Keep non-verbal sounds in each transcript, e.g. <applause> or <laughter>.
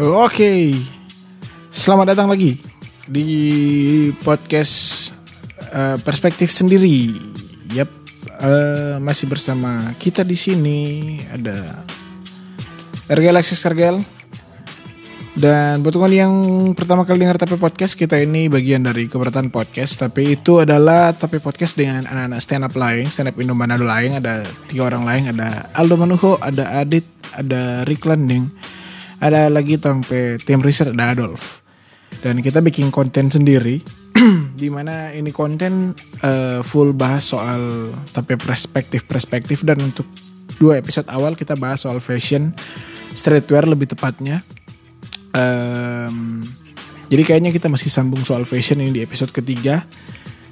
Oke, selamat datang lagi di podcast uh, perspektif sendiri. Yap, uh, masih bersama kita di sini ada Ergel Alexis Ergel. Dan buat teman yang pertama kali dengar Tapi Podcast, kita ini bagian dari keberatan podcast. Tapi itu adalah Tapi Podcast dengan anak-anak stand up lain, stand up Indo Manado lain. Ada tiga orang lain, ada Aldo Manuho, ada Adit, ada Rick Landing, ada lagi sampai tim riset ada Adolf. Dan kita bikin konten sendiri, <clears throat> di mana ini konten uh, full bahas soal tapi perspektif-perspektif dan untuk dua episode awal kita bahas soal fashion, streetwear lebih tepatnya Um, jadi kayaknya kita masih sambung soal fashion ini di episode ketiga.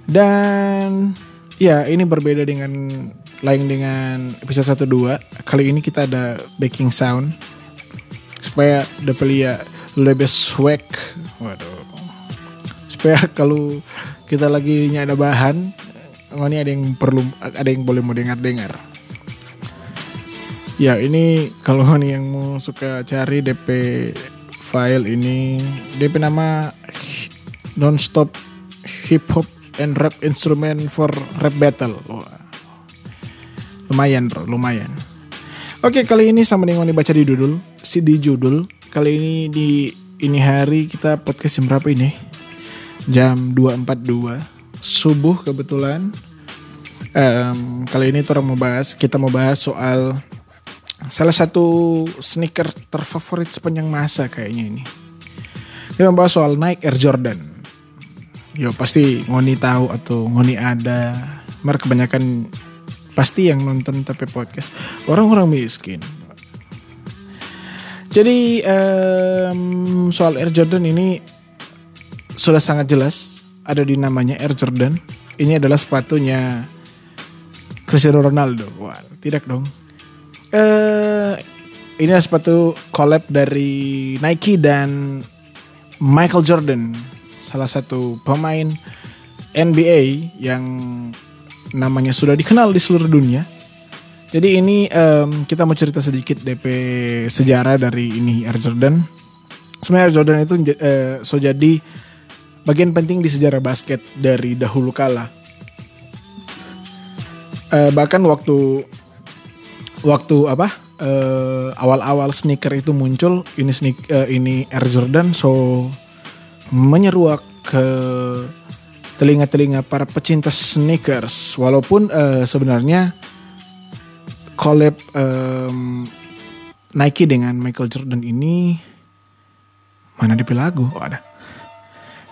Dan ya ini berbeda dengan lain dengan episode 1 2. Kali ini kita ada backing sound supaya dapat lihat lebih swag. Waduh. Supaya kalau kita lagi ada bahan, ini ada yang perlu ada yang boleh mau dengar-dengar. Ya ini kalau <laughs> nih yang mau suka cari DP file ini DP nama nonstop hip hop and rap instrument for rap battle. Wah. Lumayan bro, lumayan. Oke kali ini sama dengan dibaca di judul, si di judul. Kali ini di ini hari kita podcast jam berapa ini? Jam 2.42 subuh kebetulan. Um, kali ini orang mau bahas, kita mau bahas soal salah satu sneaker terfavorit sepanjang masa kayaknya ini. Kita membahas soal Nike Air Jordan. Yo pasti ngoni tahu atau ngoni ada. Mereka kebanyakan pasti yang nonton tapi podcast orang-orang miskin. Jadi um, soal Air Jordan ini sudah sangat jelas ada di namanya Air Jordan. Ini adalah sepatunya Cristiano Ronaldo. Wah, tidak dong uh, ini adalah sepatu collab dari Nike dan Michael Jordan, salah satu pemain NBA yang namanya sudah dikenal di seluruh dunia. Jadi ini um, kita mau cerita sedikit DP sejarah dari ini Air Jordan. Sebenarnya Air Jordan itu uh, so jadi bagian penting di sejarah basket dari dahulu kala. Uh, bahkan waktu waktu apa uh, awal-awal sneaker itu muncul ini sneak uh, ini Air Jordan so menyeruak ke telinga-telinga para pecinta sneakers walaupun uh, sebenarnya collab um, Nike dengan Michael Jordan ini mana di lagu oh ada.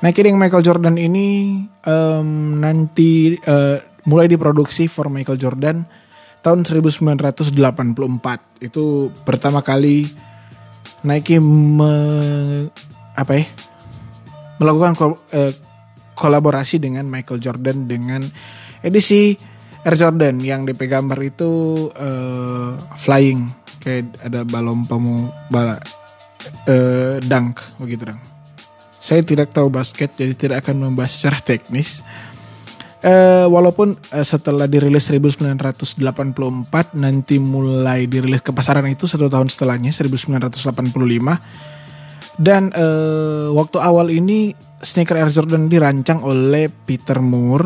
Nike dengan Michael Jordan ini um, nanti uh, mulai diproduksi for Michael Jordan tahun 1984 itu pertama kali Nike me, apa ya melakukan kol, eh, kolaborasi dengan Michael Jordan dengan edisi Air Jordan yang DP gambar itu eh, flying. Kayak ada balon pemu bala eh, dunk begitu dong. Saya tidak tahu basket jadi tidak akan membahas secara teknis. Uh, walaupun uh, setelah dirilis 1984 nanti mulai dirilis ke pasaran itu satu tahun setelahnya 1985 dan uh, waktu awal ini sneaker Air Jordan dirancang oleh Peter Moore,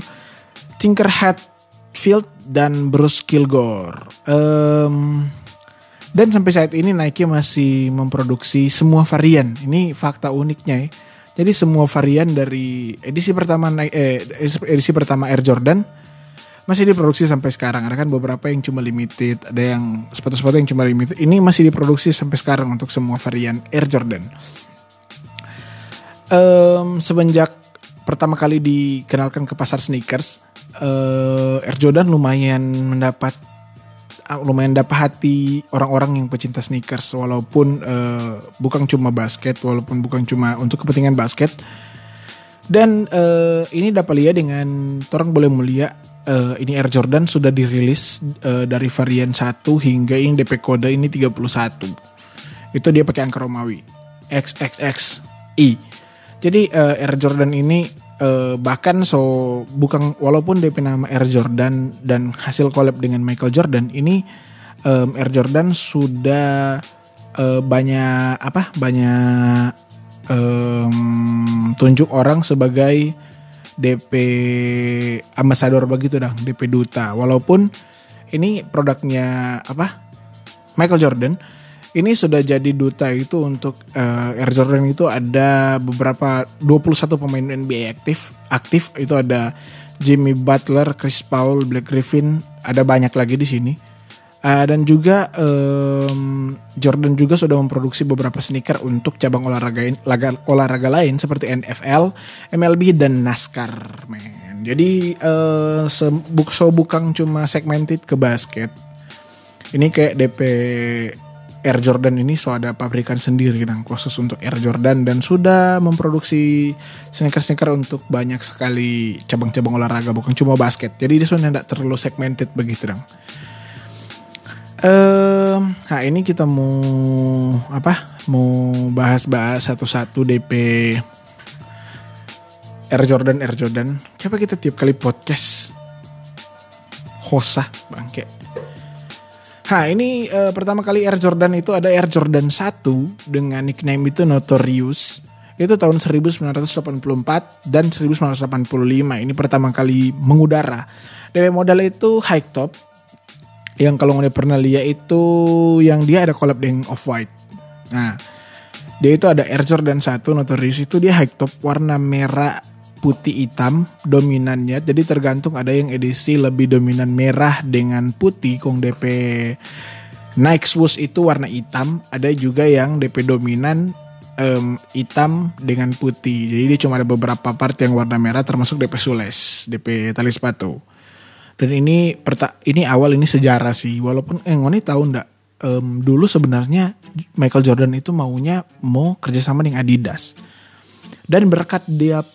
Tinker Hatfield dan Bruce Kilgore. Um, dan sampai saat ini Nike masih memproduksi semua varian. Ini fakta uniknya ya jadi semua varian dari edisi pertama eh, edisi pertama Air Jordan masih diproduksi sampai sekarang. Ada kan beberapa yang cuma limited, ada yang sepatu-sepatu yang cuma limited. Ini masih diproduksi sampai sekarang untuk semua varian Air Jordan. Um, semenjak pertama kali dikenalkan ke pasar sneakers, uh, Air Jordan lumayan mendapat Ah, lumayan dapat hati orang-orang yang pecinta sneakers. Walaupun uh, bukan cuma basket walaupun bukan cuma untuk kepentingan basket. Dan uh, ini dapat lihat dengan orang boleh melihat uh, ini Air Jordan sudah dirilis uh, dari varian 1 hingga yang DP kode ini 31 itu dia pakai angka Romawi. XXXI jadi uh, Air Jordan ini uh, bahkan so bukan walaupun DP nama Air Jordan dan hasil collab dengan Michael Jordan ini um, Air Jordan sudah uh, banyak apa banyak um, tunjuk orang sebagai DP ambassador begitu dong, DP duta. Walaupun ini produknya apa? Michael Jordan ini sudah jadi duta itu untuk uh, Air Jordan itu ada beberapa 21 pemain NBA aktif aktif itu ada Jimmy Butler, Chris Paul, Black Griffin, ada banyak lagi di sini. Uh, dan juga um, Jordan juga sudah memproduksi beberapa sneaker untuk cabang olahraga laga, olahraga lain seperti NFL, MLB dan NASCAR, men. Jadi uh, so bukan cuma segmented ke basket. Ini kayak DP Air Jordan ini so ada pabrikan sendiri dan khusus untuk Air Jordan dan sudah memproduksi sneaker-sneaker untuk banyak sekali cabang-cabang olahraga bukan cuma basket. Jadi dia sudah tidak terlalu segmented begitu dong. Um, nah ini kita mau apa? Mau bahas-bahas satu-satu DP Air Jordan Air Jordan. Coba kita tiap kali podcast hosah bangke Nah ini uh, pertama kali Air Jordan itu ada Air Jordan 1 dengan nickname itu Notorious. Itu tahun 1984 dan 1985. Ini pertama kali mengudara. DW model itu high top. Yang kalau nggak pernah lihat itu yang dia ada collab dengan Off-White. Nah, dia itu ada Air Jordan 1 Notorious itu dia high top warna merah putih hitam dominannya. Jadi tergantung ada yang edisi lebih dominan merah dengan putih kong DP Nike Swoosh itu warna hitam ada juga yang DP dominan um, hitam dengan putih. Jadi dia cuma ada beberapa part yang warna merah termasuk DP sules DP tali sepatu. Dan ini perta ini awal ini sejarah sih. Walaupun eh ngoni tahu ndak um, dulu sebenarnya Michael Jordan itu maunya mau kerjasama dengan Adidas dan berkat DAP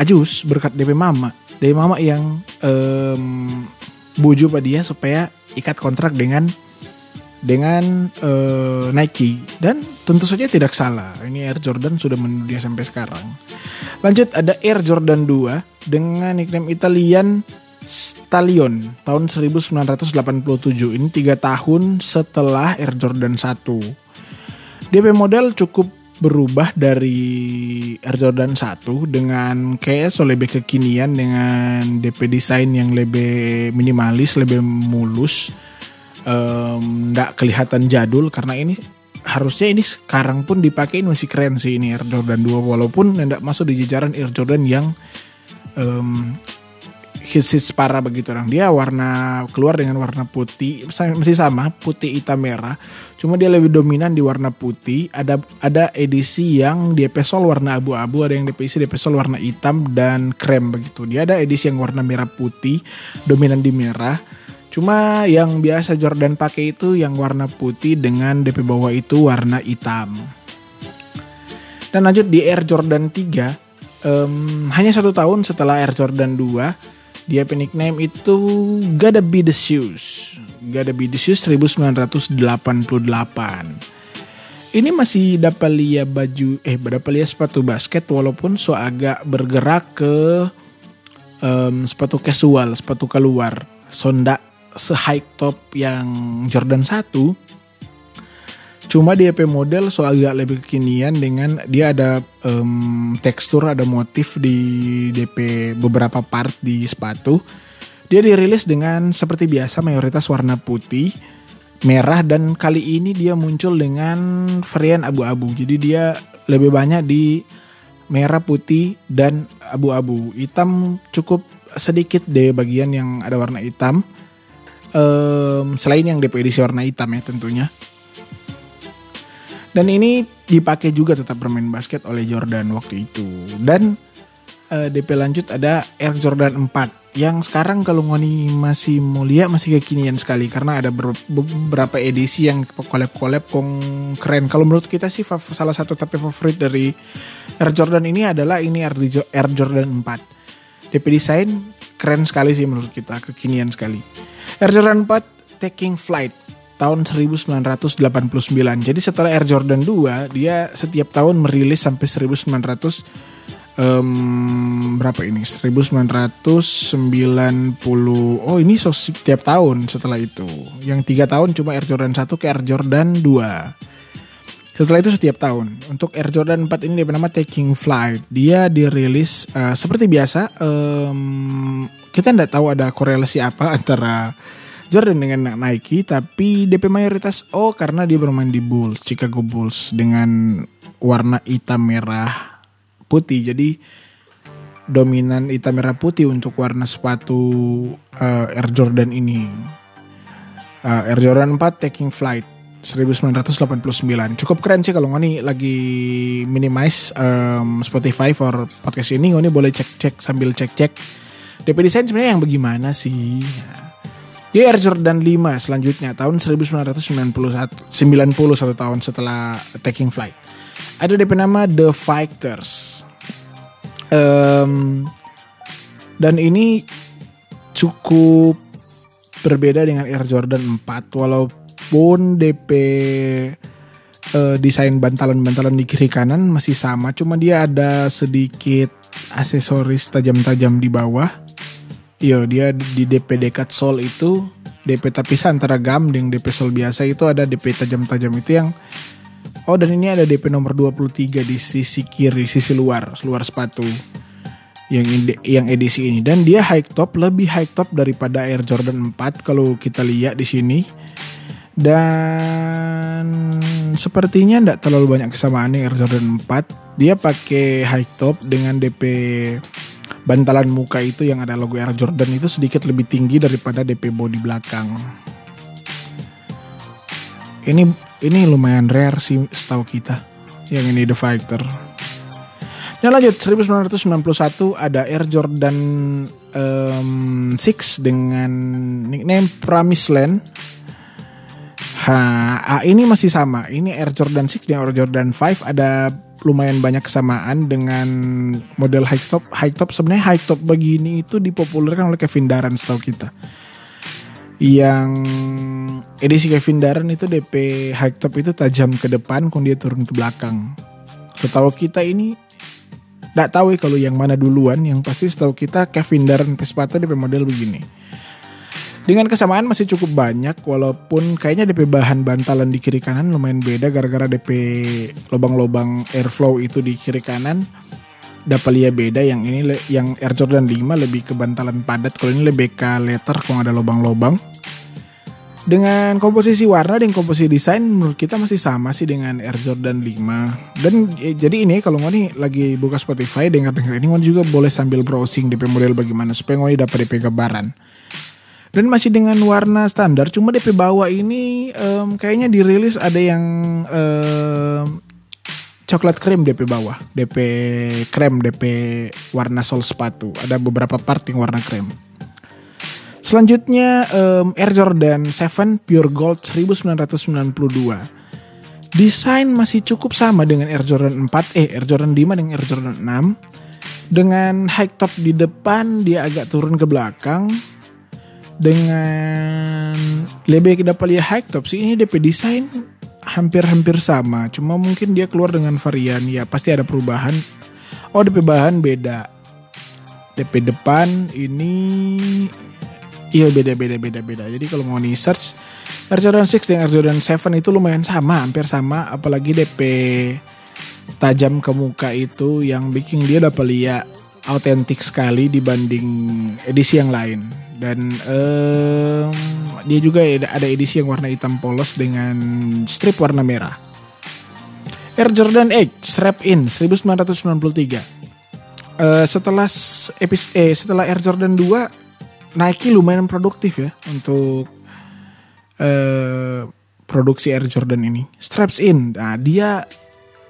Ajus berkat DP Mama dari Mama yang um, buju pada dia supaya ikat kontrak dengan dengan uh, Nike. Dan tentu saja tidak salah ini Air Jordan sudah mendunia sampai sekarang. Lanjut ada Air Jordan 2 dengan nickname Italian Stallion tahun 1987 ini tiga tahun setelah Air Jordan 1 DP model cukup berubah dari Air Jordan 1 dengan kayak so lebih kekinian dengan DP desain yang lebih minimalis, lebih mulus, nggak um, kelihatan jadul karena ini harusnya ini sekarang pun dipakai masih keren sih ini Air Jordan 2 walaupun tidak masuk di jajaran Air Jordan yang um, hits hits parah begitu orang. Dia warna keluar dengan warna putih masih sama putih hitam merah. Cuma dia lebih dominan di warna putih. Ada ada edisi yang dia pesol warna abu-abu ada yang edisi dia pesol warna hitam dan krem begitu. Dia ada edisi yang warna merah putih dominan di merah. Cuma yang biasa Jordan pakai itu yang warna putih dengan DP bawah itu warna hitam. Dan lanjut di Air Jordan 3 um, hanya satu tahun setelah Air Jordan 2 dia nickname itu Gotta Be The Shoes. Gotta Be The Shoes 1988. Ini masih dapat lihat baju eh dapat lihat sepatu basket walaupun so agak bergerak ke um, sepatu casual, sepatu keluar. Sonda se high top yang Jordan 1 Cuma di EP model so agak lebih kekinian dengan dia ada um, tekstur, ada motif di DP beberapa part di sepatu. Dia dirilis dengan seperti biasa mayoritas warna putih, merah dan kali ini dia muncul dengan varian abu-abu. Jadi dia lebih banyak di merah, putih dan abu-abu. Hitam cukup sedikit deh bagian yang ada warna hitam. Um, selain yang DP edisi warna hitam ya tentunya. Dan ini dipakai juga tetap bermain basket oleh Jordan waktu itu. Dan uh, eh, DP lanjut ada Air Jordan 4 yang sekarang kalau ngoni masih mulia masih kekinian sekali karena ada beberapa edisi yang collab-collab kong keren. Kalau menurut kita sih salah satu tapi favorit dari Air Jordan ini adalah ini Air Jordan 4. DP desain keren sekali sih menurut kita, kekinian sekali. Air Jordan 4 Taking Flight tahun 1989. Jadi setelah Air Jordan 2, dia setiap tahun merilis sampai 1900 um, berapa ini? 1990 oh ini so, setiap tahun setelah itu. Yang tiga tahun cuma Air Jordan 1 ke Air Jordan 2 setelah itu setiap tahun. Untuk Air Jordan 4 ini dia bernama Taking Flight. Dia dirilis uh, seperti biasa um, kita tidak tahu ada korelasi apa antara Jordan dengan Nike tapi DP mayoritas oh karena dia bermain di Bulls Chicago Bulls dengan warna hitam merah putih. Jadi dominan hitam merah putih untuk warna sepatu uh, Air Jordan ini. Uh, Air Jordan 4 Taking Flight 1989 cukup keren sih kalau ngoni lagi minimize um, Spotify for podcast ini. Ngoni boleh cek-cek sambil cek-cek. DP desain sebenarnya yang bagaimana sih di Air Jordan 5 selanjutnya tahun 1991 91 tahun setelah Taking Flight. Ada DP nama The Fighters. Um, dan ini cukup berbeda dengan Air Jordan 4 walaupun DP uh, eh, desain bantalan-bantalan di kiri kanan masih sama cuma dia ada sedikit aksesoris tajam-tajam di bawah Iya dia di DP dekat sol itu DP tapisan antara gam dengan DP sol biasa itu ada DP tajam-tajam itu yang Oh dan ini ada DP nomor 23 di sisi kiri, sisi luar, luar sepatu yang yang edisi ini. Dan dia high top lebih high top daripada Air Jordan 4 kalau kita lihat di sini. Dan sepertinya tidak terlalu banyak kesamaan Air Jordan 4 dia pakai high top dengan DP bantalan muka itu yang ada logo Air Jordan itu sedikit lebih tinggi daripada DP body belakang ini ini lumayan rare sih setahu kita yang ini The Fighter. Nah lanjut 1991 ada Air Jordan um, 6 dengan nickname Promise Land. Ha, ini masih sama. Ini Air Jordan 6 dan Air Jordan 5 ada lumayan banyak kesamaan dengan model high top. High top sebenarnya high top begini itu dipopulerkan oleh Kevin Durant setahu kita yang edisi Kevin Darren itu DP high top itu tajam ke depan kemudian dia turun ke belakang. Setahu kita ini tidak tahu ya kalau yang mana duluan, yang pasti setahu kita Kevin Darren Pespato DP model begini. Dengan kesamaan masih cukup banyak walaupun kayaknya DP bahan bantalan di kiri kanan lumayan beda gara-gara DP lubang-lubang airflow itu di kiri kanan Dapalia beda. Yang ini yang Air Jordan 5 lebih ke bantalan padat. Kalau ini lebih ke letter kalau ada lubang-lubang dengan komposisi warna dan komposisi desain menurut kita masih sama sih dengan Air Jordan 5 dan eh, jadi ini kalau nih lagi buka Spotify dengar dengar ini juga boleh sambil browsing DP model bagaimana supaya ngoni dapat DP gambaran dan masih dengan warna standar cuma DP bawah ini um, kayaknya dirilis ada yang um, coklat krem DP bawah, DP krem, DP warna sol sepatu. Ada beberapa part yang warna krem. Selanjutnya um, Air Jordan 7 Pure Gold 1992. Desain masih cukup sama dengan Air Jordan 4, eh Air Jordan 5 dengan Air Jordan 6. Dengan high top di depan dia agak turun ke belakang. Dengan lebih dapat lihat high top sih ini DP desain hampir-hampir sama, cuma mungkin dia keluar dengan varian ya pasti ada perubahan. Oh DP bahan beda. DP depan ini iya beda beda beda beda. Jadi kalau mau di search Air Jordan 6 dan Air Jordan 7 itu lumayan sama, hampir sama apalagi DP tajam ke muka itu yang bikin dia dapat lihat autentik sekali dibanding edisi yang lain dan um, dia juga ada edisi yang warna hitam polos dengan strip warna merah. Air Jordan 8 Strap In 1993. Uh, setelah epis eh, setelah Air Jordan 2 Nike lumayan produktif ya untuk uh, produksi Air Jordan ini. Straps In, nah dia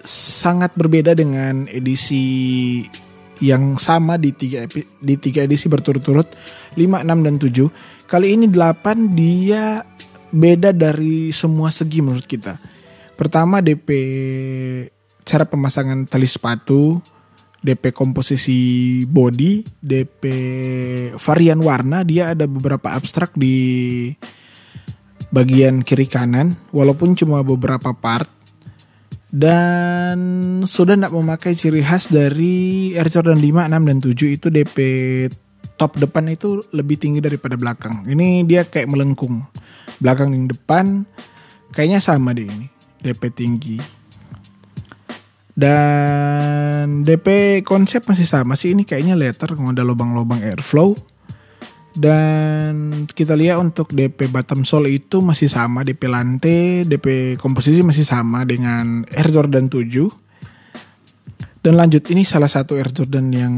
sangat berbeda dengan edisi yang sama di tiga di tiga edisi berturut-turut 5, 6 dan 7. Kali ini 8 dia beda dari semua segi menurut kita. Pertama DP cara pemasangan tali sepatu, DP komposisi body, DP varian warna dia ada beberapa abstrak di bagian kiri kanan walaupun cuma beberapa part dan sudah tidak memakai ciri khas dari Air Jordan 5, 6 dan 7 itu DP top depan itu lebih tinggi daripada belakang. Ini dia kayak melengkung. Belakang dan depan kayaknya sama deh ini. DP tinggi. Dan DP konsep masih sama sih ini kayaknya letter ada lubang-lubang airflow. Dan kita lihat untuk DP bottom sole itu masih sama DP lantai, DP komposisi masih sama dengan Air Jordan 7. Dan lanjut ini salah satu Air Jordan yang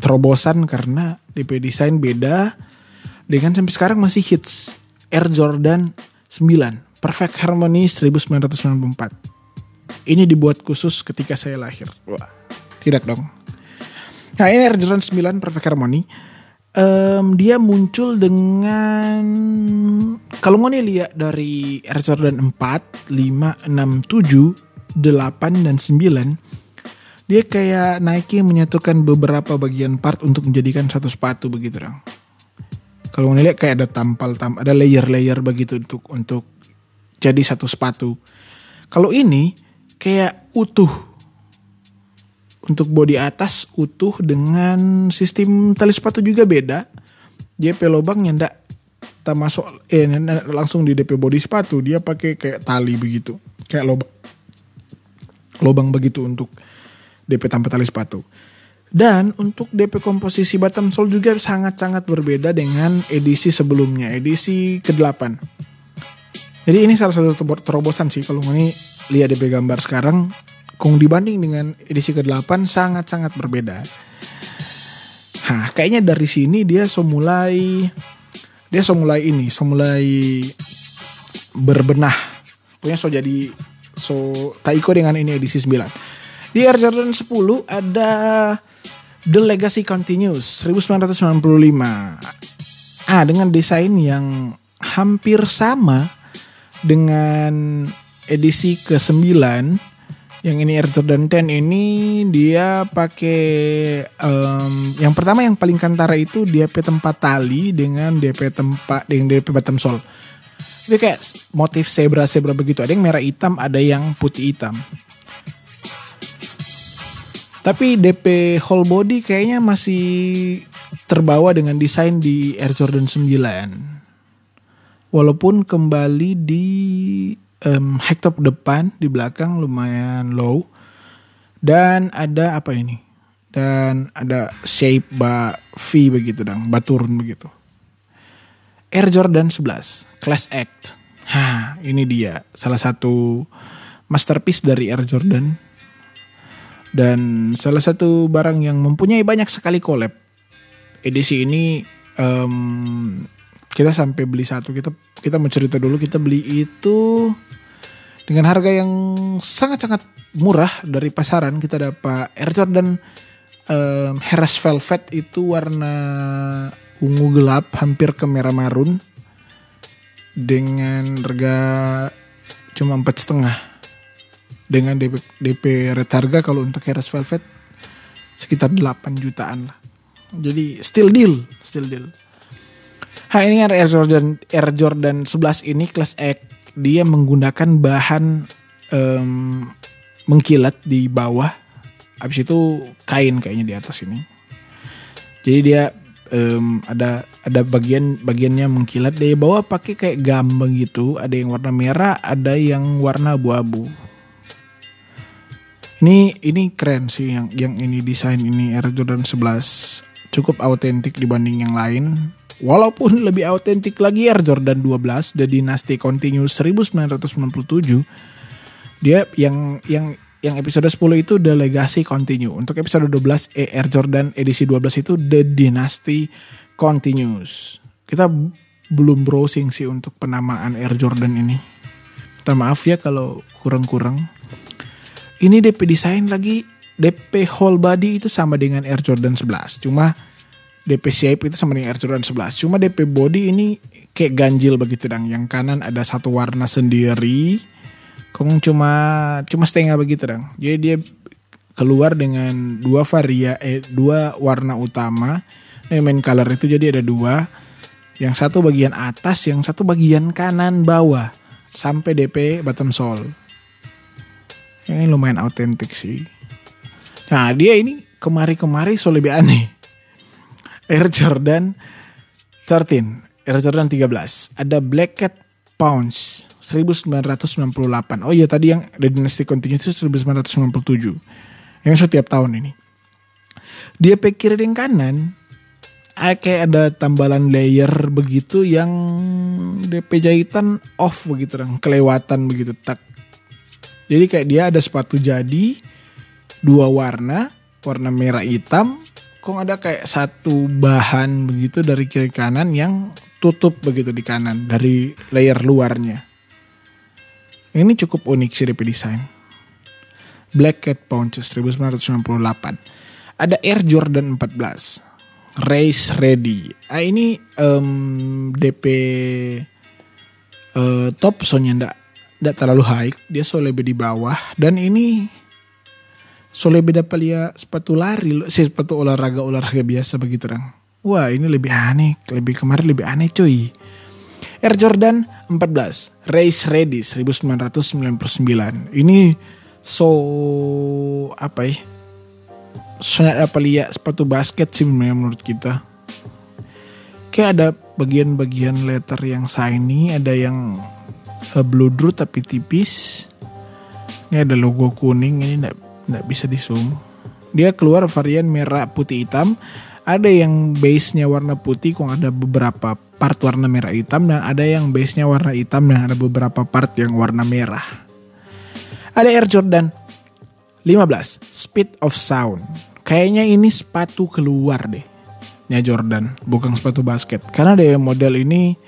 terobosan karena DP desain beda dengan sampai sekarang masih hits Air Jordan 9 Perfect Harmony 1994 ini dibuat khusus ketika saya lahir. Wah, tidak dong. Nah ini Air Jordan 9 Perfect Harmony. Um, dia muncul dengan kalau mau nih lihat dari Air Jordan 4, 5, 6, 7, 8 dan 9 dia kayak Nike menyatukan beberapa bagian part untuk menjadikan satu sepatu begitu dong. Kalau mau lihat kayak ada tampal tam ada layer-layer begitu untuk untuk jadi satu sepatu. Kalau ini kayak utuh untuk bodi atas utuh dengan sistem tali sepatu juga beda JP lubangnya ndak tak masuk eh langsung di DP bodi sepatu dia pakai kayak tali begitu kayak lubang begitu untuk DP tanpa tali sepatu dan untuk DP komposisi bottom sole juga sangat-sangat berbeda dengan edisi sebelumnya edisi ke-8 jadi ini salah satu terobosan sih kalau ini lihat DP gambar sekarang kung dibanding dengan edisi ke-8 sangat-sangat berbeda. Nah, kayaknya dari sini dia so mulai dia so mulai ini, so mulai berbenah. Pokoknya so jadi so taiko dengan ini edisi 9. Di Air Jordan 10 ada The Legacy Continues 1995. Ah, dengan desain yang hampir sama dengan edisi ke-9 yang ini Air Jordan 10 ini dia pakai um, yang pertama yang paling kantara itu DP tempat tali dengan DP tempat dengan DP bottom sole. Itu kayak motif zebra-zebra begitu. Ada yang merah hitam, ada yang putih hitam. Tapi DP whole body kayaknya masih terbawa dengan desain di Air Jordan 9. Walaupun kembali di um, hightop depan di belakang lumayan low. Dan ada apa ini? Dan ada shape ba V begitu dong baturun begitu. Air Jordan 11 Class Act. Hah ini dia salah satu masterpiece dari Air Jordan dan salah satu barang yang mempunyai banyak sekali collab edisi ini um, kita sampai beli satu. Kita kita mau dulu kita beli itu dengan harga yang sangat-sangat murah dari pasaran. Kita dapat Air Jordan um, Heras Velvet itu warna ungu gelap hampir ke merah marun dengan harga cuma empat setengah dengan DP, DP rate harga kalau untuk Heras Velvet sekitar 8 jutaan lah jadi still deal still deal Nah ini Air Jordan Air Jordan 11 ini kelas X dia menggunakan bahan um, mengkilat di bawah. Habis itu kain kayaknya di atas ini. Jadi dia um, ada ada bagian bagiannya mengkilat dari bawah pakai kayak gambang gitu. Ada yang warna merah, ada yang warna abu-abu. Ini ini keren sih yang yang ini desain ini Air Jordan 11 cukup autentik dibanding yang lain Walaupun lebih autentik lagi Air Jordan 12 The Dynasty Continues 1997 dia yang yang yang episode 10 itu The Legacy Continue. Untuk episode 12 eh, Air Jordan edisi 12 itu The Dynasty Continues. Kita belum browsing sih untuk penamaan Air Jordan ini. Minta maaf ya kalau kurang-kurang. Ini DP desain lagi DP whole body itu sama dengan Air Jordan 11. Cuma DP shape itu sama dengan Air Jordan 11. Cuma DP body ini kayak ganjil begitu dong. Yang kanan ada satu warna sendiri. Kong cuma cuma setengah begitu dong. Jadi dia keluar dengan dua varia eh dua warna utama. Nah, main color itu jadi ada dua. Yang satu bagian atas, yang satu bagian kanan bawah sampai DP bottom sole. Ini lumayan autentik sih. Nah dia ini kemari-kemari so lebih aneh. Air Jordan 13, Air Jordan 13. Ada Black Cat Pounce 1998. Oh iya tadi yang The Dynasty Continues itu 1997. Yang setiap tahun ini. Dia pikir di kanan kayak ada tambalan layer begitu yang DP jahitan off begitu dong, kelewatan begitu tak. Jadi kayak dia ada sepatu jadi dua warna, warna merah hitam, kok ada kayak satu bahan begitu dari kiri kanan yang tutup begitu di kanan dari layer luarnya. Ini cukup unik sih DP desain. Black Cat Pounces 1998. Ada Air Jordan 14 race ready. Ah ini um, DP uh, top soalnya ndak ndak terlalu high, dia so lebih di bawah dan ini so lebih dapat lihat sepatu lari, sih sepatu olahraga olahraga biasa begitu dong. Wah ini lebih aneh, lebih kemarin lebih aneh cuy. Air Jordan 14 Race Ready 1999 Ini so apa ya sangat apa lihat sepatu basket sih menurut kita kayak ada bagian-bagian letter yang shiny ada yang uh, blue drew tapi tipis ini ada logo kuning ini nggak nggak bisa di zoom dia keluar varian merah putih hitam ada yang base-nya warna putih kok ada beberapa part warna merah hitam dan ada yang base-nya warna hitam dan ada beberapa part yang warna merah ada Air Jordan 15. Speed of Sound. Kayaknya ini sepatu keluar deh. Ya Jordan, bukan sepatu basket. Karena deh model ini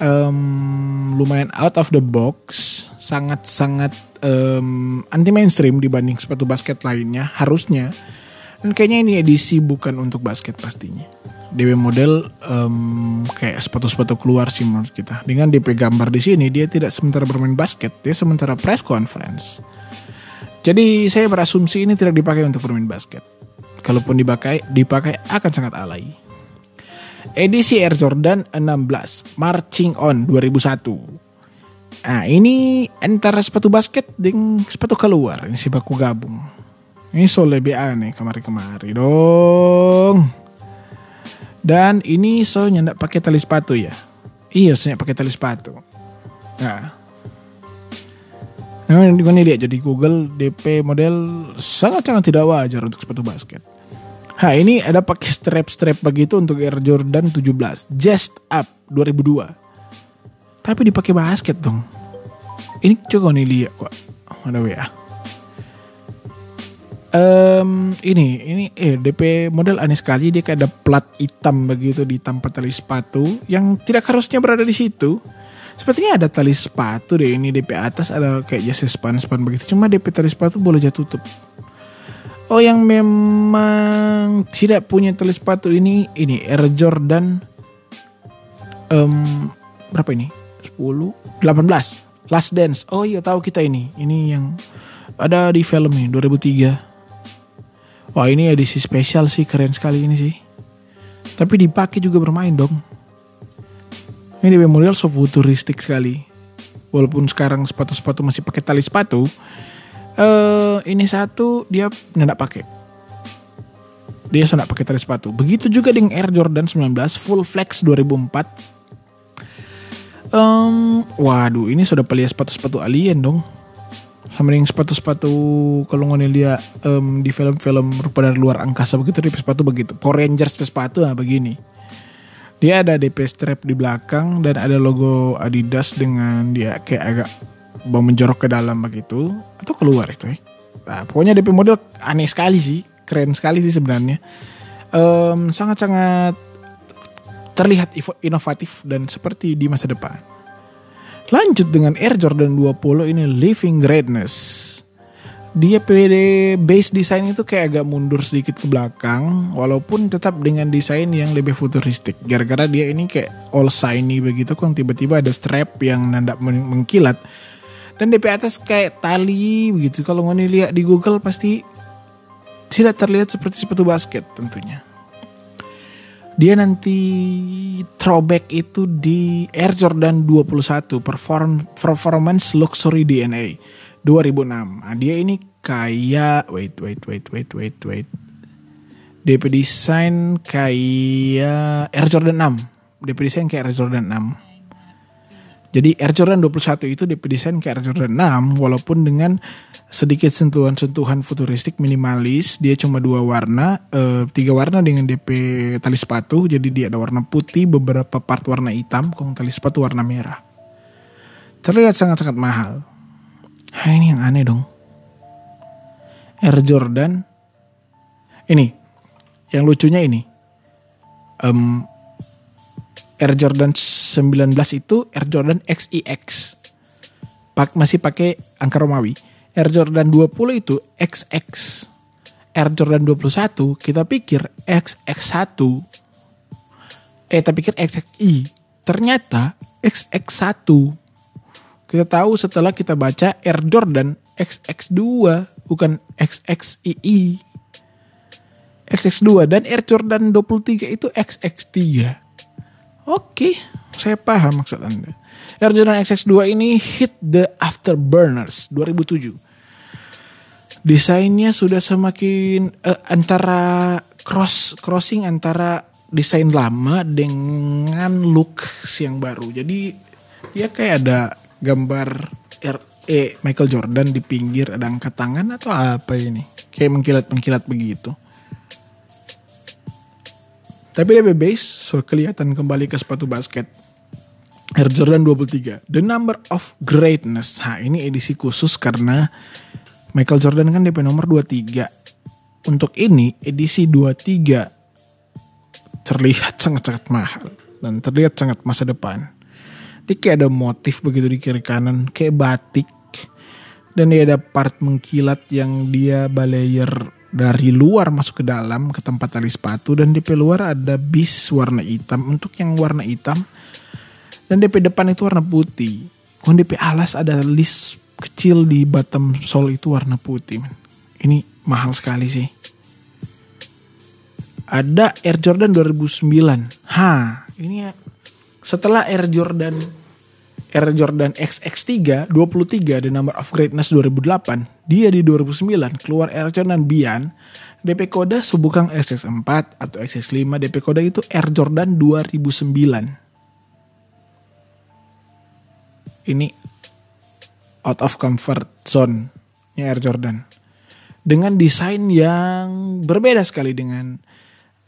um, lumayan out of the box, sangat-sangat um, anti mainstream dibanding sepatu basket lainnya harusnya. Dan kayaknya ini edisi bukan untuk basket pastinya. DP model um, kayak sepatu-sepatu keluar sih menurut kita. Dengan DP gambar di sini dia tidak sementara bermain basket, dia sementara press conference. Jadi saya berasumsi ini tidak dipakai untuk bermain basket. Kalaupun dipakai, dipakai akan sangat alay. Edisi Air Jordan 16 Marching On 2001. Nah ini antara sepatu basket dengan sepatu keluar. Ini si baku gabung. Ini so lebih aneh kemari-kemari dong. Dan ini so nyendak pakai tali sepatu ya. Iya, so pakai tali sepatu. Nah, Nah, ini lihat jadi Google DP model sangat-sangat tidak wajar untuk sepatu basket. Ha ini ada pakai strap-strap begitu untuk Air Jordan 17 Just Up 2002. Tapi dipakai basket dong. Ini coba nih lihat kok. Ada WA. Um, ini ini eh DP model aneh sekali dia kayak ada plat hitam begitu di tempat tali sepatu yang tidak harusnya berada di situ. Sepertinya ada tali sepatu deh ini DP atas ada kayak jasa span-span begitu. Cuma DP tali sepatu boleh jatuh tutup. Oh yang memang tidak punya tali sepatu ini ini Air Jordan um, berapa ini? 10 18 Last Dance. Oh iya tahu kita ini. Ini yang ada di film ini 2003. Wah ini edisi spesial sih keren sekali ini sih. Tapi dipakai juga bermain dong. Ini DP model so futuristik sekali. Walaupun sekarang sepatu-sepatu masih pakai tali sepatu, uh, ini satu dia nggak pakai. Dia sudah pakai tali sepatu. Begitu juga dengan Air Jordan 19 Full Flex 2004. Um, waduh, ini sudah pelia sepatu-sepatu alien dong. Sama dengan sepatu-sepatu kalau ngomongin dia um, di film-film rupa dari luar angkasa begitu, di sepatu begitu. Power Rangers sepatu nah begini dia ada DP strap di belakang dan ada logo Adidas dengan dia kayak agak menjorok ke dalam begitu atau keluar itu ya. Nah, pokoknya DP model aneh sekali sih, keren sekali sih sebenarnya. Um, sangat-sangat terlihat inovatif dan seperti di masa depan. Lanjut dengan Air Jordan 20 ini Living Greatness dia PD base design itu kayak agak mundur sedikit ke belakang walaupun tetap dengan desain yang lebih futuristik gara-gara dia ini kayak all shiny begitu kan tiba-tiba ada strap yang nanda mengkilat dan DP atas kayak tali begitu kalau ngoni lihat di Google pasti tidak terlihat seperti sepatu basket tentunya dia nanti throwback itu di Air Jordan 21 Perform, Performance Luxury DNA 2006. Nah, dia ini kayak wait wait wait wait wait wait. DP desain kayak Air Jordan 6. DP desain kayak Air Jordan 6. Jadi Air Jordan 21 itu DP desain kayak Air Jordan 6 walaupun dengan sedikit sentuhan-sentuhan futuristik minimalis. Dia cuma dua warna, eh, tiga warna dengan DP tali sepatu. Jadi dia ada warna putih, beberapa part warna hitam, kong tali sepatu warna merah. Terlihat sangat-sangat mahal. Nah, ini yang aneh dong. Air Jordan ini yang lucunya ini um, Air Jordan 19 itu Air Jordan XIX Pak, masih pakai angka Romawi. Air Jordan 20 itu XX Air Jordan 21 kita pikir XX1 eh kita pikir XXI ternyata XX1 kita tahu setelah kita baca Air Jordan XX2 bukan XXII. XX2 dan Air Jordan 23 itu XX3. Oke, saya paham maksud Anda. Air Jordan XX2 ini hit the afterburners 2007. Desainnya sudah semakin uh, antara cross crossing antara desain lama dengan look yang baru. Jadi dia kayak ada gambar RE Michael Jordan di pinggir ada angkat tangan atau apa ini? Kayak mengkilat-mengkilat begitu. Tapi dia base so kelihatan kembali ke sepatu basket. Air Jordan 23, The Number of Greatness. Nah ini edisi khusus karena Michael Jordan kan DP nomor 23. Untuk ini edisi 23 terlihat <laughs> sangat-sangat mahal dan terlihat sangat masa depan. Dia kayak ada motif begitu di kiri kanan, kayak batik. Dan dia ada part mengkilat yang dia balayer dari luar masuk ke dalam ke tempat tali sepatu dan di luar ada bis warna hitam untuk yang warna hitam dan DP depan itu warna putih. Kalau DP alas ada list kecil di bottom sole itu warna putih. Man. Ini mahal sekali sih. Ada Air Jordan 2009. Ha, ini ya setelah Air Jordan Air Jordan XX3 23 The Number of Greatness 2008 dia di 2009 keluar Air Jordan Bian DP kode sebukang XX4 atau XX5 DP kode itu Air Jordan 2009 ini out of comfort zone Air Jordan dengan desain yang berbeda sekali dengan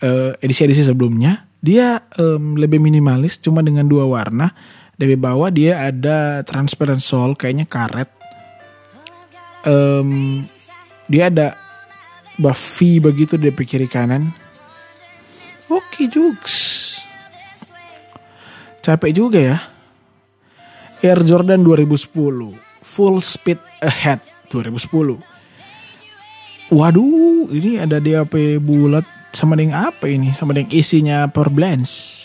uh, edisi-edisi sebelumnya dia um, lebih minimalis cuma dengan dua warna. Dari bawah dia ada transparent sole kayaknya karet. Um, dia ada buff V begitu di kiri kanan. Oke jugs. Capek juga ya. Air Jordan 2010. Full Speed Ahead 2010. Waduh, ini ada DAP bulat sama dengan apa ini? Sama dengan isinya power blends.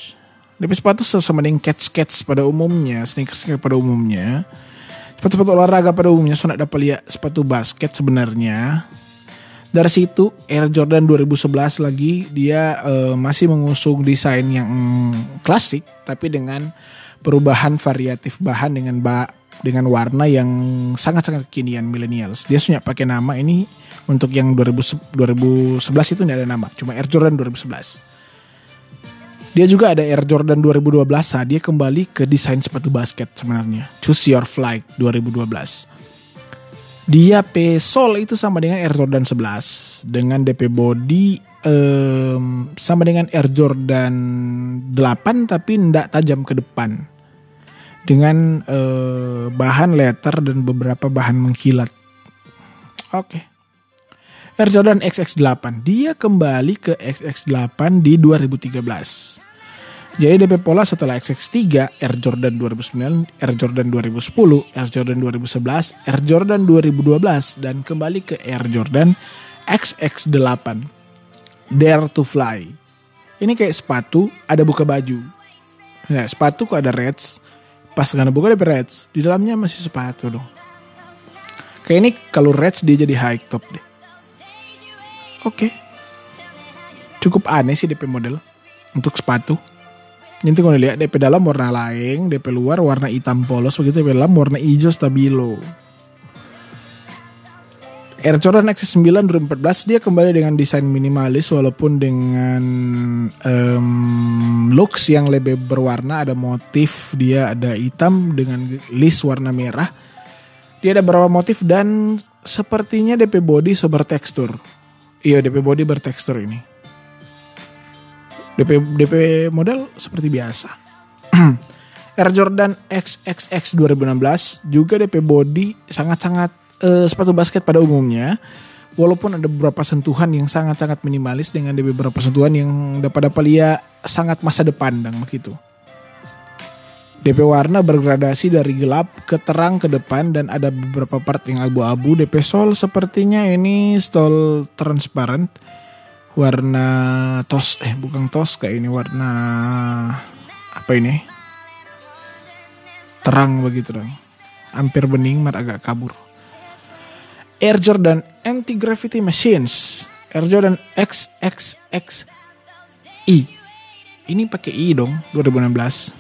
Tapi sepatu sama dengan cats-cats pada umumnya, sneakers pada umumnya. Sepatu-sepatu olahraga pada umumnya, so dapat lihat sepatu basket sebenarnya. Dari situ Air Jordan 2011 lagi dia uh, masih mengusung desain yang klasik tapi dengan perubahan variatif bahan dengan ba dengan warna yang sangat-sangat kekinian millennials. Dia punya pakai nama ini untuk yang 2000, 2011 itu tidak ada nama, cuma Air Jordan 2011. Dia juga ada Air Jordan 2012, nah dia kembali ke desain sepatu basket sebenarnya. Choose Your Flight 2012. Dia P sole itu sama dengan Air Jordan 11 dengan DP body um, sama dengan Air Jordan 8 tapi tidak tajam ke depan dengan uh, bahan leather dan beberapa bahan mengkilat. Oke. Okay. Air Jordan XX8. Dia kembali ke XX8 di 2013. Jadi DP Pola setelah XX3, Air Jordan 2009, Air Jordan 2010, Air Jordan 2011, Air Jordan 2012, dan kembali ke Air Jordan XX8. Dare to Fly. Ini kayak sepatu, ada buka baju. Nah, sepatu kok ada Reds. Pas nggak buka DP Reds, di dalamnya masih sepatu dong. Kayak ini kalau Reds dia jadi high top deh. Oke. Okay. Cukup aneh sih DP model untuk sepatu. Nanti kalau lihat DP dalam warna lain, DP luar warna hitam polos begitu, DP dalam warna hijau stabilo. Air Jordan X9 2014 dia kembali dengan desain minimalis walaupun dengan um, looks yang lebih berwarna ada motif dia ada hitam dengan list warna merah. Dia ada beberapa motif dan sepertinya DP body so bertekstur iya DP body bertekstur ini DP DP model seperti biasa <clears throat> Air Jordan XXX 2016 juga DP body sangat-sangat uh, sepatu basket pada umumnya walaupun ada beberapa sentuhan yang sangat-sangat minimalis dengan beberapa sentuhan yang dapat dapat lihat sangat masa depan dan begitu. DP warna bergradasi dari gelap ke terang ke depan dan ada beberapa part yang abu-abu. DP sol sepertinya ini stol transparent warna tos eh bukan tos kayak ini warna apa ini terang begitu dong hampir bening mar agak kabur Air Jordan Anti-Gravity Machines. Air Jordan XXX I. Ini pakai I dong, 2016.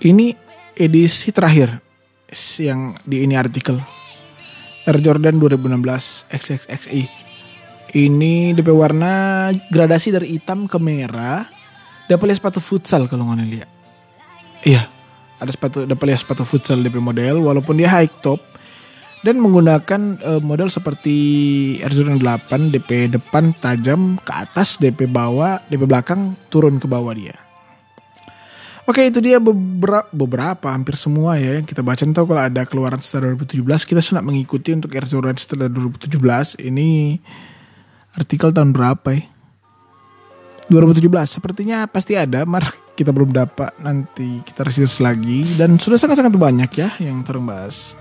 Ini edisi terakhir yang di ini artikel. Air Jordan 2016 XXXI. Ini DP warna gradasi dari hitam ke merah. Dapat lihat sepatu futsal kalau nggak lihat. Iya, ada sepatu dapat lihat sepatu futsal DP model walaupun dia high top. Dan menggunakan uh, model seperti Air Jordan 8 DP depan tajam ke atas DP bawah DP belakang turun ke bawah dia. Oke itu dia beberapa, beberapa hampir semua ya yang kita baca. Tahu kalau ada keluaran setelah 2017 kita sudah mengikuti untuk Air Jordan setelah 2017 ini artikel tahun berapa ya 2017 sepertinya pasti ada mar kita belum dapat nanti kita research lagi dan sudah sangat-sangat banyak ya yang terbahas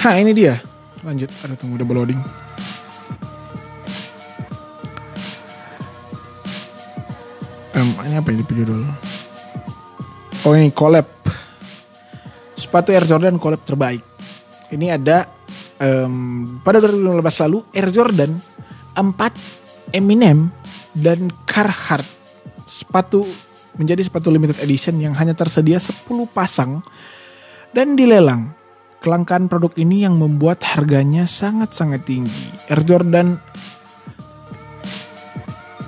Ha ini dia. Lanjut. Ada tunggu udah loading. Um, ini apa ini video dulu? Oh ini collab. Sepatu Air Jordan collab terbaik. Ini ada um, pada 2015 lalu Air Jordan 4 Eminem dan Carhartt sepatu menjadi sepatu limited edition yang hanya tersedia 10 pasang dan dilelang Kelangkaan produk ini yang membuat harganya sangat-sangat tinggi. Air Jordan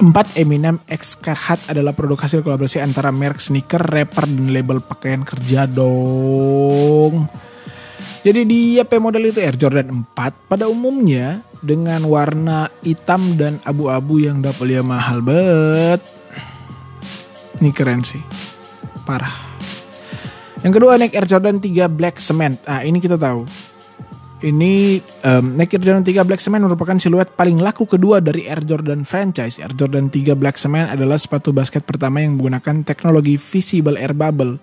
4 Eminem X Carhartt adalah produk hasil kolaborasi antara merek sneaker, rapper, dan label pakaian kerja dong. Jadi di YP model itu Air Jordan 4 pada umumnya dengan warna hitam dan abu-abu yang dapat lihat mahal banget. Ini keren sih. Parah. Yang kedua Nike Air Jordan 3 Black Cement. Ah ini kita tahu. Ini um, Nike Air Jordan 3 Black Cement merupakan siluet paling laku kedua dari Air Jordan franchise. Air Jordan 3 Black Cement adalah sepatu basket pertama yang menggunakan teknologi visible air bubble.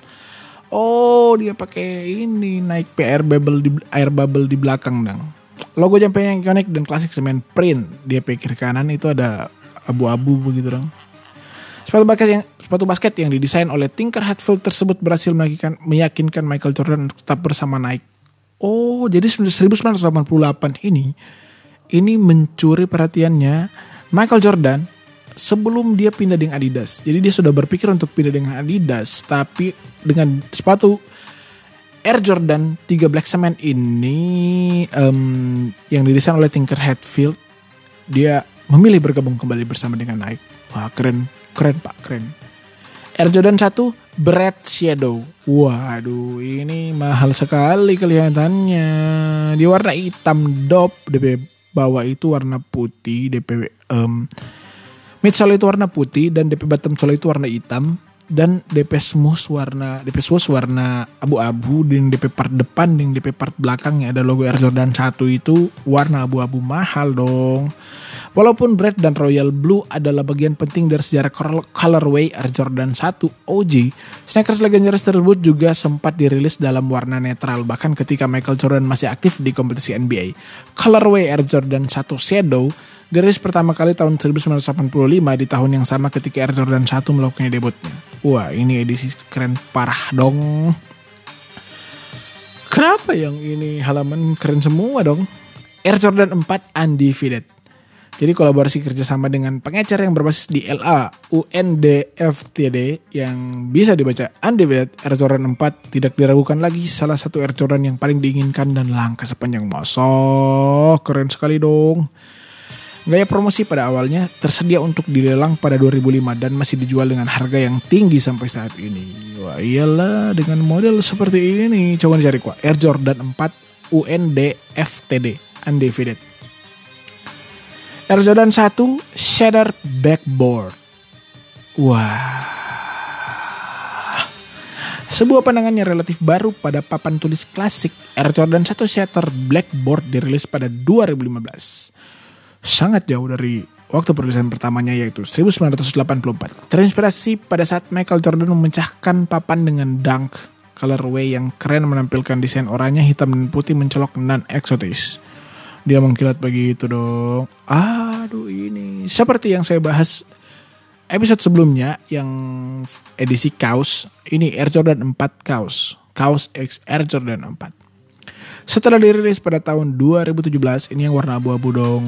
Oh, dia pakai ini naik PR bubble di air bubble di belakang dong. Logo jumper yang ikonik dan klasik semen print. Dia pikir kanan itu ada abu-abu begitu dong. Sepatu basket yang sepatu basket yang didesain oleh Tinker Hatfield tersebut berhasil meyakinkan, meyakinkan Michael Jordan untuk tetap bersama Nike. Oh, jadi 1988 ini ini mencuri perhatiannya Michael Jordan sebelum dia pindah dengan Adidas. Jadi dia sudah berpikir untuk pindah dengan Adidas, tapi dengan sepatu Air Jordan 3 Black Cement ini um, yang didesain oleh Tinker Hatfield, dia memilih bergabung kembali bersama dengan Nike. Wah keren Keren pak, keren. Air Jordan 1 Bread Shadow. Waduh, ini mahal sekali kelihatannya. Di warna hitam dop, DP bawah itu warna putih, DP um, midsole itu warna putih dan DP bottom sole itu warna hitam dan DP smooth warna DP smooth warna abu-abu dan DP part depan dan DP part belakangnya ada logo Air Jordan 1 itu warna abu-abu mahal dong. Walaupun Red dan Royal Blue adalah bagian penting dari sejarah colorway Air Jordan 1 OG, sneakers legendaris tersebut juga sempat dirilis dalam warna netral bahkan ketika Michael Jordan masih aktif di kompetisi NBA. Colorway Air Jordan 1 Shadow garis pertama kali tahun 1985 di tahun yang sama ketika Air Jordan 1 melakukan debutnya. Wah, ini edisi keren parah dong. Kenapa yang ini halaman keren semua dong? Air Jordan 4 Undefeated Jadi kolaborasi kerjasama dengan pengecer yang berbasis di LA UNDFTD yang bisa dibaca Undivided Air Jordan 4 tidak diragukan lagi salah satu Air Jordan yang paling diinginkan dan langka sepanjang masa. Keren sekali dong. Gaya promosi pada awalnya tersedia untuk dilelang pada 2005 dan masih dijual dengan harga yang tinggi sampai saat ini. Wah iyalah dengan model seperti ini. Coba dicari kok Air Jordan 4 UNDFTD Undivided. Air Jordan 1 Shader Backboard. Wah. Sebuah pandangan yang relatif baru pada papan tulis klasik Air Jordan 1 Shatter Blackboard dirilis pada 2015. Sangat jauh dari waktu perilisan pertamanya yaitu 1984. Terinspirasi pada saat Michael Jordan memecahkan papan dengan dunk colorway yang keren menampilkan desain oranye hitam dan putih mencolok non eksotis dia mengkilat begitu dong. Aduh ini seperti yang saya bahas episode sebelumnya yang edisi kaos ini Air Jordan 4 kaos kaos X Air Jordan 4 setelah dirilis pada tahun 2017 ini yang warna abu-abu dong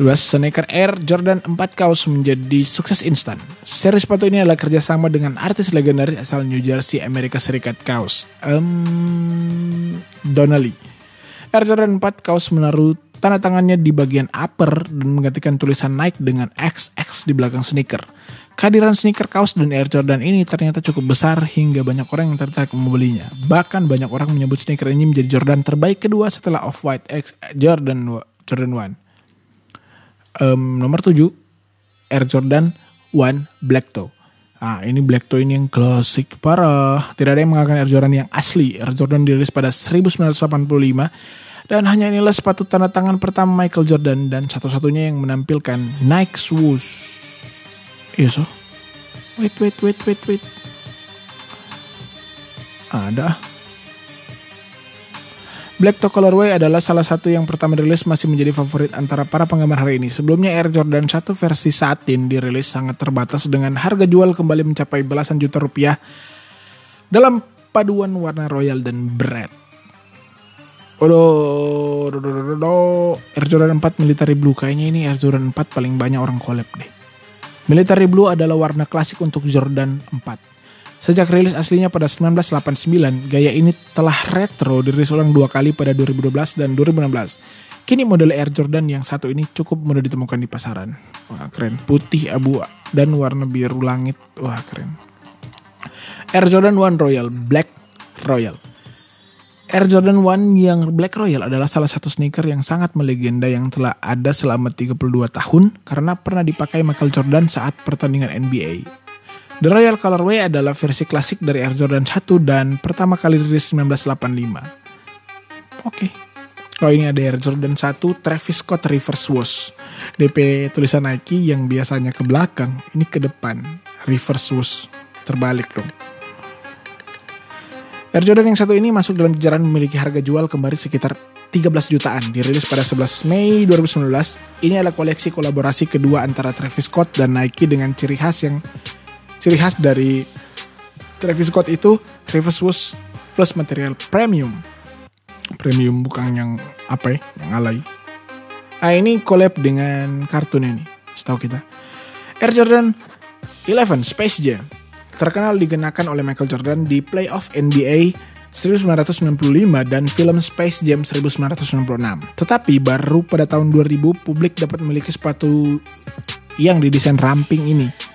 Luas sneaker Air Jordan 4 kaos menjadi sukses instan. Seri sepatu ini adalah kerjasama dengan artis legendaris asal New Jersey, Amerika Serikat kaos, um, Donnelly. Air Jordan 4 kaos menaruh tanda tangannya di bagian upper dan menggantikan tulisan Nike dengan XX di belakang sneaker. Kehadiran sneaker kaos dan Air Jordan ini ternyata cukup besar hingga banyak orang yang tertarik membelinya. Bahkan banyak orang menyebut sneaker ini menjadi Jordan terbaik kedua setelah Off-White X Jordan Jordan 1. Um, nomor 7 Air Jordan 1 Black Toe. Nah, ini Black Toe ini yang klasik parah. Tidak ada yang mengatakan Air Jordan yang asli. Air Jordan dirilis pada 1985 dan hanya inilah sepatu tanda tangan pertama Michael Jordan dan satu-satunya yang menampilkan Nike swoosh. Iya so. Wait, wait, wait, wait, wait. Ada. Black Toe Colorway adalah salah satu yang pertama dirilis masih menjadi favorit antara para penggemar hari ini. Sebelumnya Air Jordan 1 versi satin dirilis sangat terbatas dengan harga jual kembali mencapai belasan juta rupiah dalam paduan warna royal dan bread. Waduh, Air Jordan 4 Military Blue kayaknya ini Air Jordan 4 paling banyak orang collab deh. Military Blue adalah warna klasik untuk Jordan 4. Sejak rilis aslinya pada 1989, gaya ini telah retro dirilis ulang dua kali pada 2012 dan 2016. Kini model Air Jordan yang satu ini cukup mudah ditemukan di pasaran. Wah keren, putih abu dan warna biru langit. Wah keren. Air Jordan 1 Royal Black Royal. Air Jordan 1 yang Black Royal adalah salah satu sneaker yang sangat melegenda yang telah ada selama 32 tahun karena pernah dipakai Michael Jordan saat pertandingan NBA. The Royal Colorway adalah versi klasik dari Air Jordan 1 dan pertama kali rilis 1985. Oke. Oh ini ada Air Jordan 1 Travis Scott Reverse Swoosh. DP tulisan Nike yang biasanya ke belakang, ini ke depan. Reverse Swoosh. Terbalik dong. Air Jordan yang satu ini masuk dalam jajaran memiliki harga jual kembali sekitar 13 jutaan. Dirilis pada 11 Mei 2019. Ini adalah koleksi kolaborasi kedua antara Travis Scott dan Nike dengan ciri khas yang ciri khas dari Travis Scott itu Travis Swoosh plus material premium. Premium bukan yang apa ya, yang alay. Nah ini collab dengan kartun ini, setahu kita. Air Jordan 11 Space Jam terkenal dikenakan oleh Michael Jordan di playoff NBA 1995 dan film Space Jam 1996. Tetapi baru pada tahun 2000 publik dapat memiliki sepatu yang didesain ramping ini.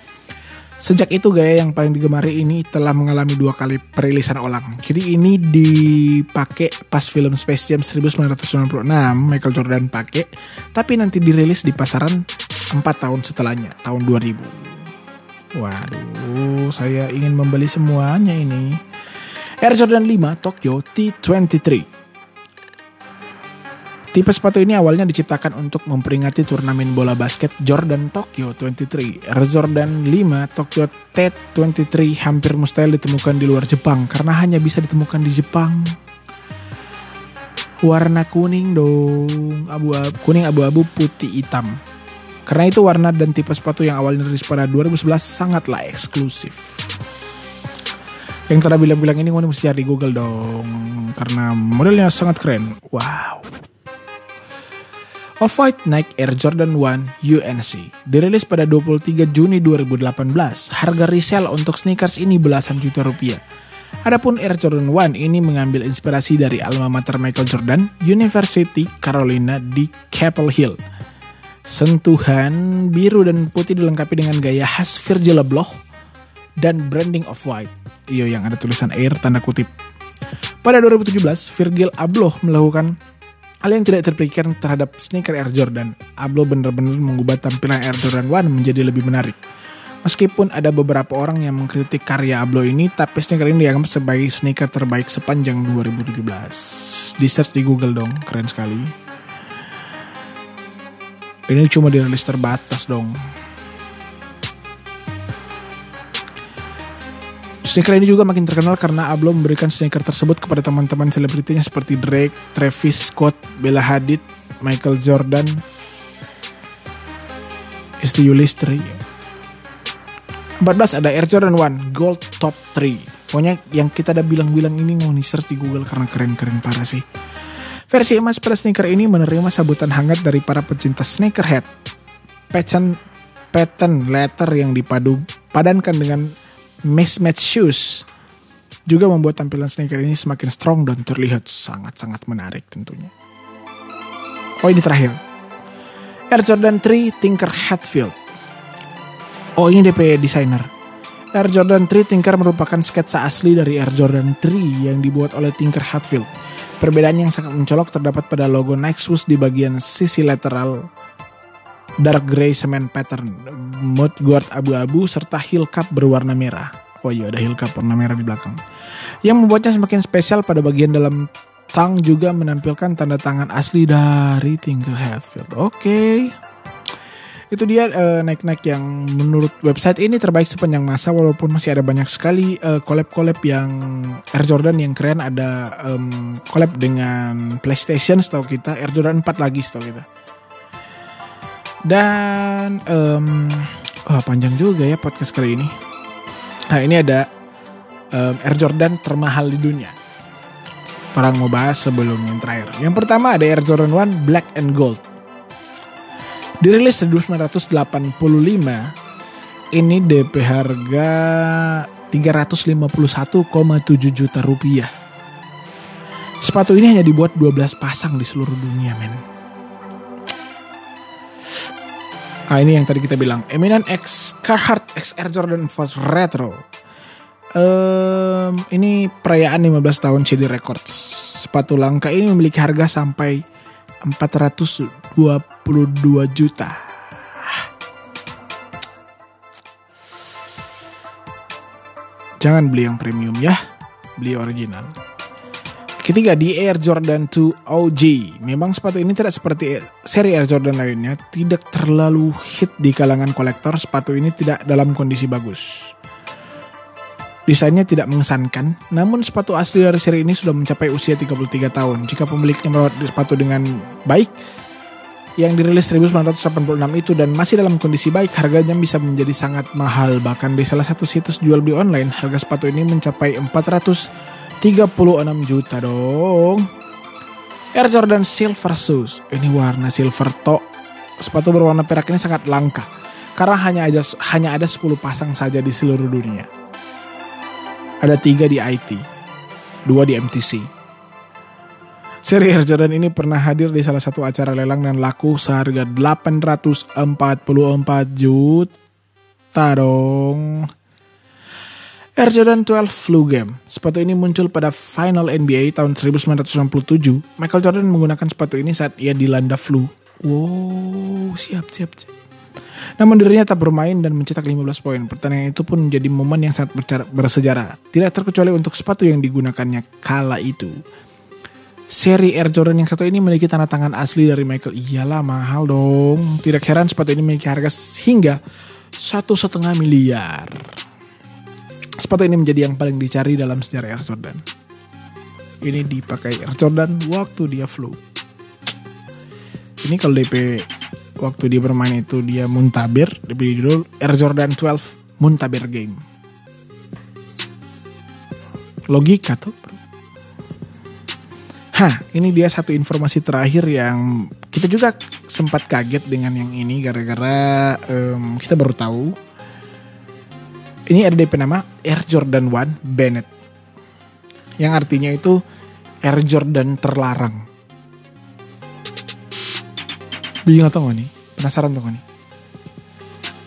Sejak itu gaya yang paling digemari ini telah mengalami dua kali perilisan ulang. Jadi ini dipakai pas film Space Jam 1996 Michael Jordan pakai, tapi nanti dirilis di pasaran 4 tahun setelahnya, tahun 2000. Waduh, saya ingin membeli semuanya ini. Air Jordan 5 Tokyo T23. Tipe sepatu ini awalnya diciptakan untuk memperingati turnamen bola basket Jordan Tokyo 23. Air Jordan 5 Tokyo T23 hampir mustahil ditemukan di luar Jepang karena hanya bisa ditemukan di Jepang. Warna kuning dong, abu-abu kuning abu-abu putih hitam. Karena itu warna dan tipe sepatu yang awalnya rilis pada 2011 sangatlah eksklusif. Yang tadi bilang-bilang ini mesti cari Google dong. Karena modelnya sangat keren. Wow. Off-White naik Air Jordan 1 UNC. Dirilis pada 23 Juni 2018, harga resell untuk sneakers ini belasan juta rupiah. Adapun Air Jordan 1 ini mengambil inspirasi dari alma mater Michael Jordan, University Carolina di Chapel Hill. Sentuhan biru dan putih dilengkapi dengan gaya khas Virgil Abloh dan branding of white. Iyo yang ada tulisan Air tanda kutip. Pada 2017, Virgil Abloh melakukan hal yang tidak terpikirkan terhadap sneaker Air Jordan. Abloh benar-benar mengubah tampilan Air Jordan 1 menjadi lebih menarik. Meskipun ada beberapa orang yang mengkritik karya Abloh ini, tapi sneaker ini dianggap sebagai sneaker terbaik sepanjang 2017. Di search di Google dong, keren sekali. Ini cuma dirilis terbatas dong. Sneaker ini juga makin terkenal karena Ablo memberikan sneaker tersebut kepada teman-teman selebritinya seperti Drake, Travis Scott, Bella Hadid, Michael Jordan, Isti Yulistri. 14 ada Air Jordan 1 Gold Top 3. Pokoknya yang kita udah bilang-bilang ini mau nih search di Google karena keren-keren parah sih. Versi emas pada sneaker ini menerima sambutan hangat dari para pecinta sneakerhead. Pattern pattern letter yang dipadu padankan dengan mismatch shoes juga membuat tampilan sneaker ini semakin strong dan terlihat sangat-sangat menarik tentunya. Oh ini terakhir. Air Jordan 3 Tinker Hatfield. Oh ini DP designer. Air Jordan 3 Tinker merupakan sketsa asli dari Air Jordan 3 yang dibuat oleh Tinker Hatfield. Perbedaan yang sangat mencolok terdapat pada logo Swoosh di bagian sisi lateral dark gray cement pattern, mudguard abu-abu serta heel cup berwarna merah. Oh iya ada heel cup warna merah di belakang. Yang membuatnya semakin spesial pada bagian dalam tang juga menampilkan tanda tangan asli dari Tinker Hatfield. Oke. Okay. Itu dia uh, naik-naik yang menurut website ini terbaik sepanjang masa walaupun masih ada banyak sekali uh, collab-collab yang Air Jordan yang keren ada um, collab dengan PlayStation setahu kita, Air Jordan 4 lagi setahu kita. Dan um, oh, panjang juga ya podcast kali ini. Nah ini ada um, Air Jordan termahal di dunia. Orang mau bahas sebelum yang terakhir. Yang pertama ada Air Jordan 1 Black and Gold. Dirilis 1985. Ini DP harga 351,7 juta rupiah. Sepatu ini hanya dibuat 12 pasang di seluruh dunia, men. Ah ini yang tadi kita bilang Eminent X Carhartt Air Jordan 4 Retro. Um, ini perayaan 15 tahun CD Records. Sepatu langka ini memiliki harga sampai 422 juta. Jangan beli yang premium ya, beli original. Ketiga di Air Jordan 2 OG. Memang sepatu ini tidak seperti seri Air Jordan lainnya, tidak terlalu hit di kalangan kolektor. Sepatu ini tidak dalam kondisi bagus. Desainnya tidak mengesankan, namun sepatu asli dari seri ini sudah mencapai usia 33 tahun. Jika pemiliknya merawat sepatu dengan baik, yang dirilis 1986 itu dan masih dalam kondisi baik, harganya bisa menjadi sangat mahal. Bahkan di salah satu situs jual beli online, harga sepatu ini mencapai 400 36 juta dong. Air Jordan Silver Shoes. Ini warna silver tok. Sepatu berwarna perak ini sangat langka. Karena hanya ada hanya ada 10 pasang saja di seluruh dunia. Ada tiga di IT, dua di MTC. Seri Air Jordan ini pernah hadir di salah satu acara lelang dan laku seharga 844 juta dong. Air Jordan 12 Flu Game. Sepatu ini muncul pada final NBA tahun 1997. Michael Jordan menggunakan sepatu ini saat ia dilanda flu. Wow, siap, siap, siap. Namun dirinya tak bermain dan mencetak 15 poin. Pertandingan itu pun menjadi momen yang sangat bersejarah. Tidak terkecuali untuk sepatu yang digunakannya kala itu. Seri Air Jordan yang satu ini memiliki tanda tangan asli dari Michael. Iyalah mahal dong. Tidak heran sepatu ini memiliki harga hingga satu setengah miliar. Sepatu ini menjadi yang paling dicari dalam sejarah Air Jordan. Ini dipakai Air Jordan waktu dia flu. Ini kalau DP waktu dia bermain itu dia muntabir, DP judul Air Jordan 12 Muntabir Game. Logika tuh. Hah, ini dia satu informasi terakhir yang kita juga sempat kaget dengan yang ini gara-gara um, kita baru tahu ini ada DP nama Air Jordan 1 Bennett. Yang artinya itu Air Jordan terlarang. Bingung atau gak nih? Penasaran tuh nih?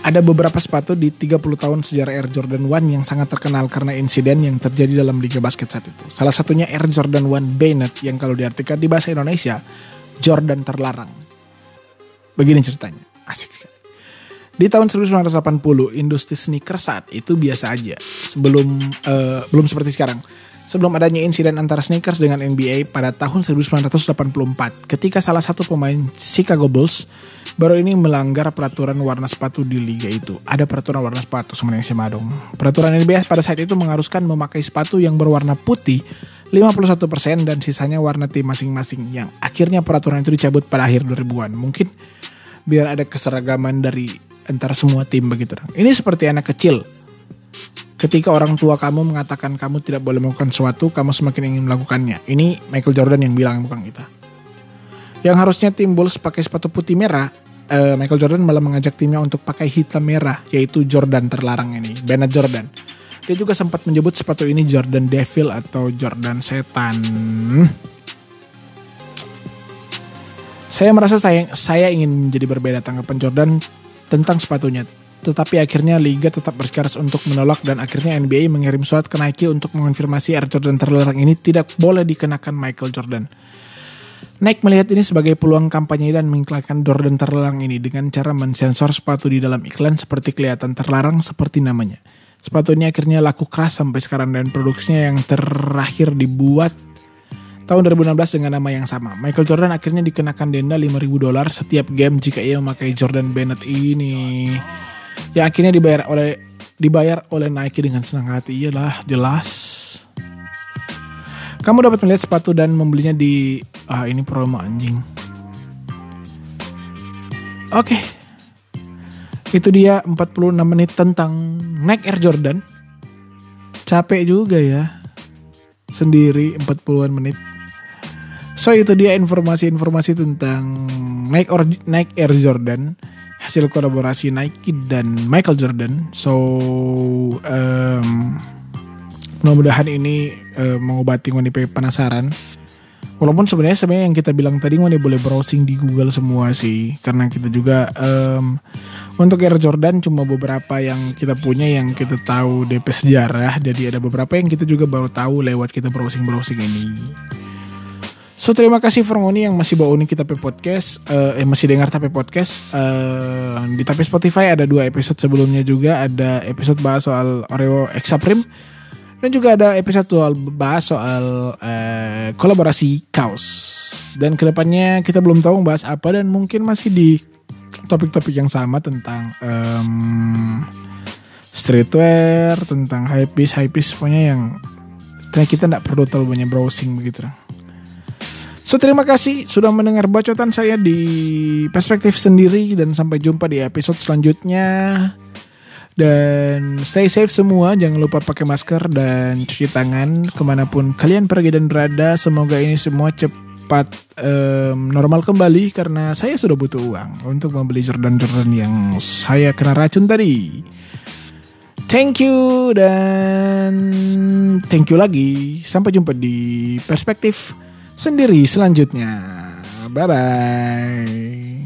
Ada beberapa sepatu di 30 tahun sejarah Air Jordan 1 yang sangat terkenal karena insiden yang terjadi dalam liga basket saat itu. Salah satunya Air Jordan 1 Bennett yang kalau diartikan di bahasa Indonesia, Jordan terlarang. Begini ceritanya, asik sekali. Di tahun 1980, industri sneaker saat itu biasa aja. Sebelum uh, belum seperti sekarang. Sebelum adanya insiden antara sneakers dengan NBA pada tahun 1984, ketika salah satu pemain Chicago Bulls baru ini melanggar peraturan warna sepatu di liga itu. Ada peraturan warna sepatu sebenarnya SMA dong. Peraturan NBA pada saat itu mengharuskan memakai sepatu yang berwarna putih 51% dan sisanya warna tim masing-masing yang akhirnya peraturan itu dicabut pada akhir 2000-an. Mungkin biar ada keseragaman dari antara semua tim begitu. Ini seperti anak kecil. Ketika orang tua kamu mengatakan kamu tidak boleh melakukan sesuatu, kamu semakin ingin melakukannya. Ini Michael Jordan yang bilang bukan kita. Yang harusnya tim Bulls pakai sepatu putih merah, uh, Michael Jordan malah mengajak timnya untuk pakai hitam merah, yaitu Jordan terlarang ini, Bennett Jordan. Dia juga sempat menyebut sepatu ini Jordan Devil atau Jordan Setan. Saya merasa saya, saya ingin menjadi berbeda tanggapan Jordan tentang sepatunya. Tetapi akhirnya Liga tetap bersikeras untuk menolak dan akhirnya NBA mengirim surat ke Nike untuk mengonfirmasi Air Jordan terlarang ini tidak boleh dikenakan Michael Jordan. Nike melihat ini sebagai peluang kampanye dan mengiklankan Jordan terlarang ini dengan cara mensensor sepatu di dalam iklan seperti kelihatan terlarang seperti namanya. Sepatu ini akhirnya laku keras sampai sekarang dan produksinya yang terakhir dibuat tahun 2016 dengan nama yang sama. Michael Jordan akhirnya dikenakan denda 5000 dolar setiap game jika ia memakai Jordan Bennett ini. Yang akhirnya dibayar oleh dibayar oleh Nike dengan senang hati. Iyalah, jelas. Kamu dapat melihat sepatu dan membelinya di ah ini promo anjing. Oke. Okay. Itu dia 46 menit tentang Nike Air Jordan. Capek juga ya. Sendiri 40-an menit. So itu dia informasi-informasi tentang Nike, or, Nike Air Jordan hasil kolaborasi Nike dan Michael Jordan. So um, mudah-mudahan ini uh, mengobati Wanipe penasaran. Walaupun sebenarnya sebenarnya yang kita bilang tadi Wani boleh browsing di Google semua sih, karena kita juga um, untuk Air Jordan cuma beberapa yang kita punya yang kita tahu DP sejarah, jadi ada beberapa yang kita juga baru tahu lewat kita browsing browsing ini. So terima kasih Formoni yang masih bawa kita Tapi Podcast uh, Eh masih dengar Tapi Podcast. Uh, Di Tapi Spotify ada dua episode sebelumnya juga. Ada episode bahas soal Oreo Exaprim Dan juga ada episode soal bahas soal uh, Kolaborasi Kaos. Dan ke depannya kita belum tahu bahas apa Dan mungkin masih di topik-topik yang sama Tentang um, Streetwear Tentang hypebeast Hypebeast pokoknya yang kita tidak perlu terlalu banyak browsing begitu So terima kasih sudah mendengar bacotan saya di perspektif sendiri dan sampai jumpa di episode selanjutnya. Dan stay safe semua, jangan lupa pakai masker dan cuci tangan ke mana pun kalian pergi dan berada. Semoga ini semua cepat um, normal kembali karena saya sudah butuh uang untuk membeli Jordan-Jordan yang saya kena racun tadi. Thank you dan thank you lagi. Sampai jumpa di perspektif sendiri selanjutnya. Bye bye.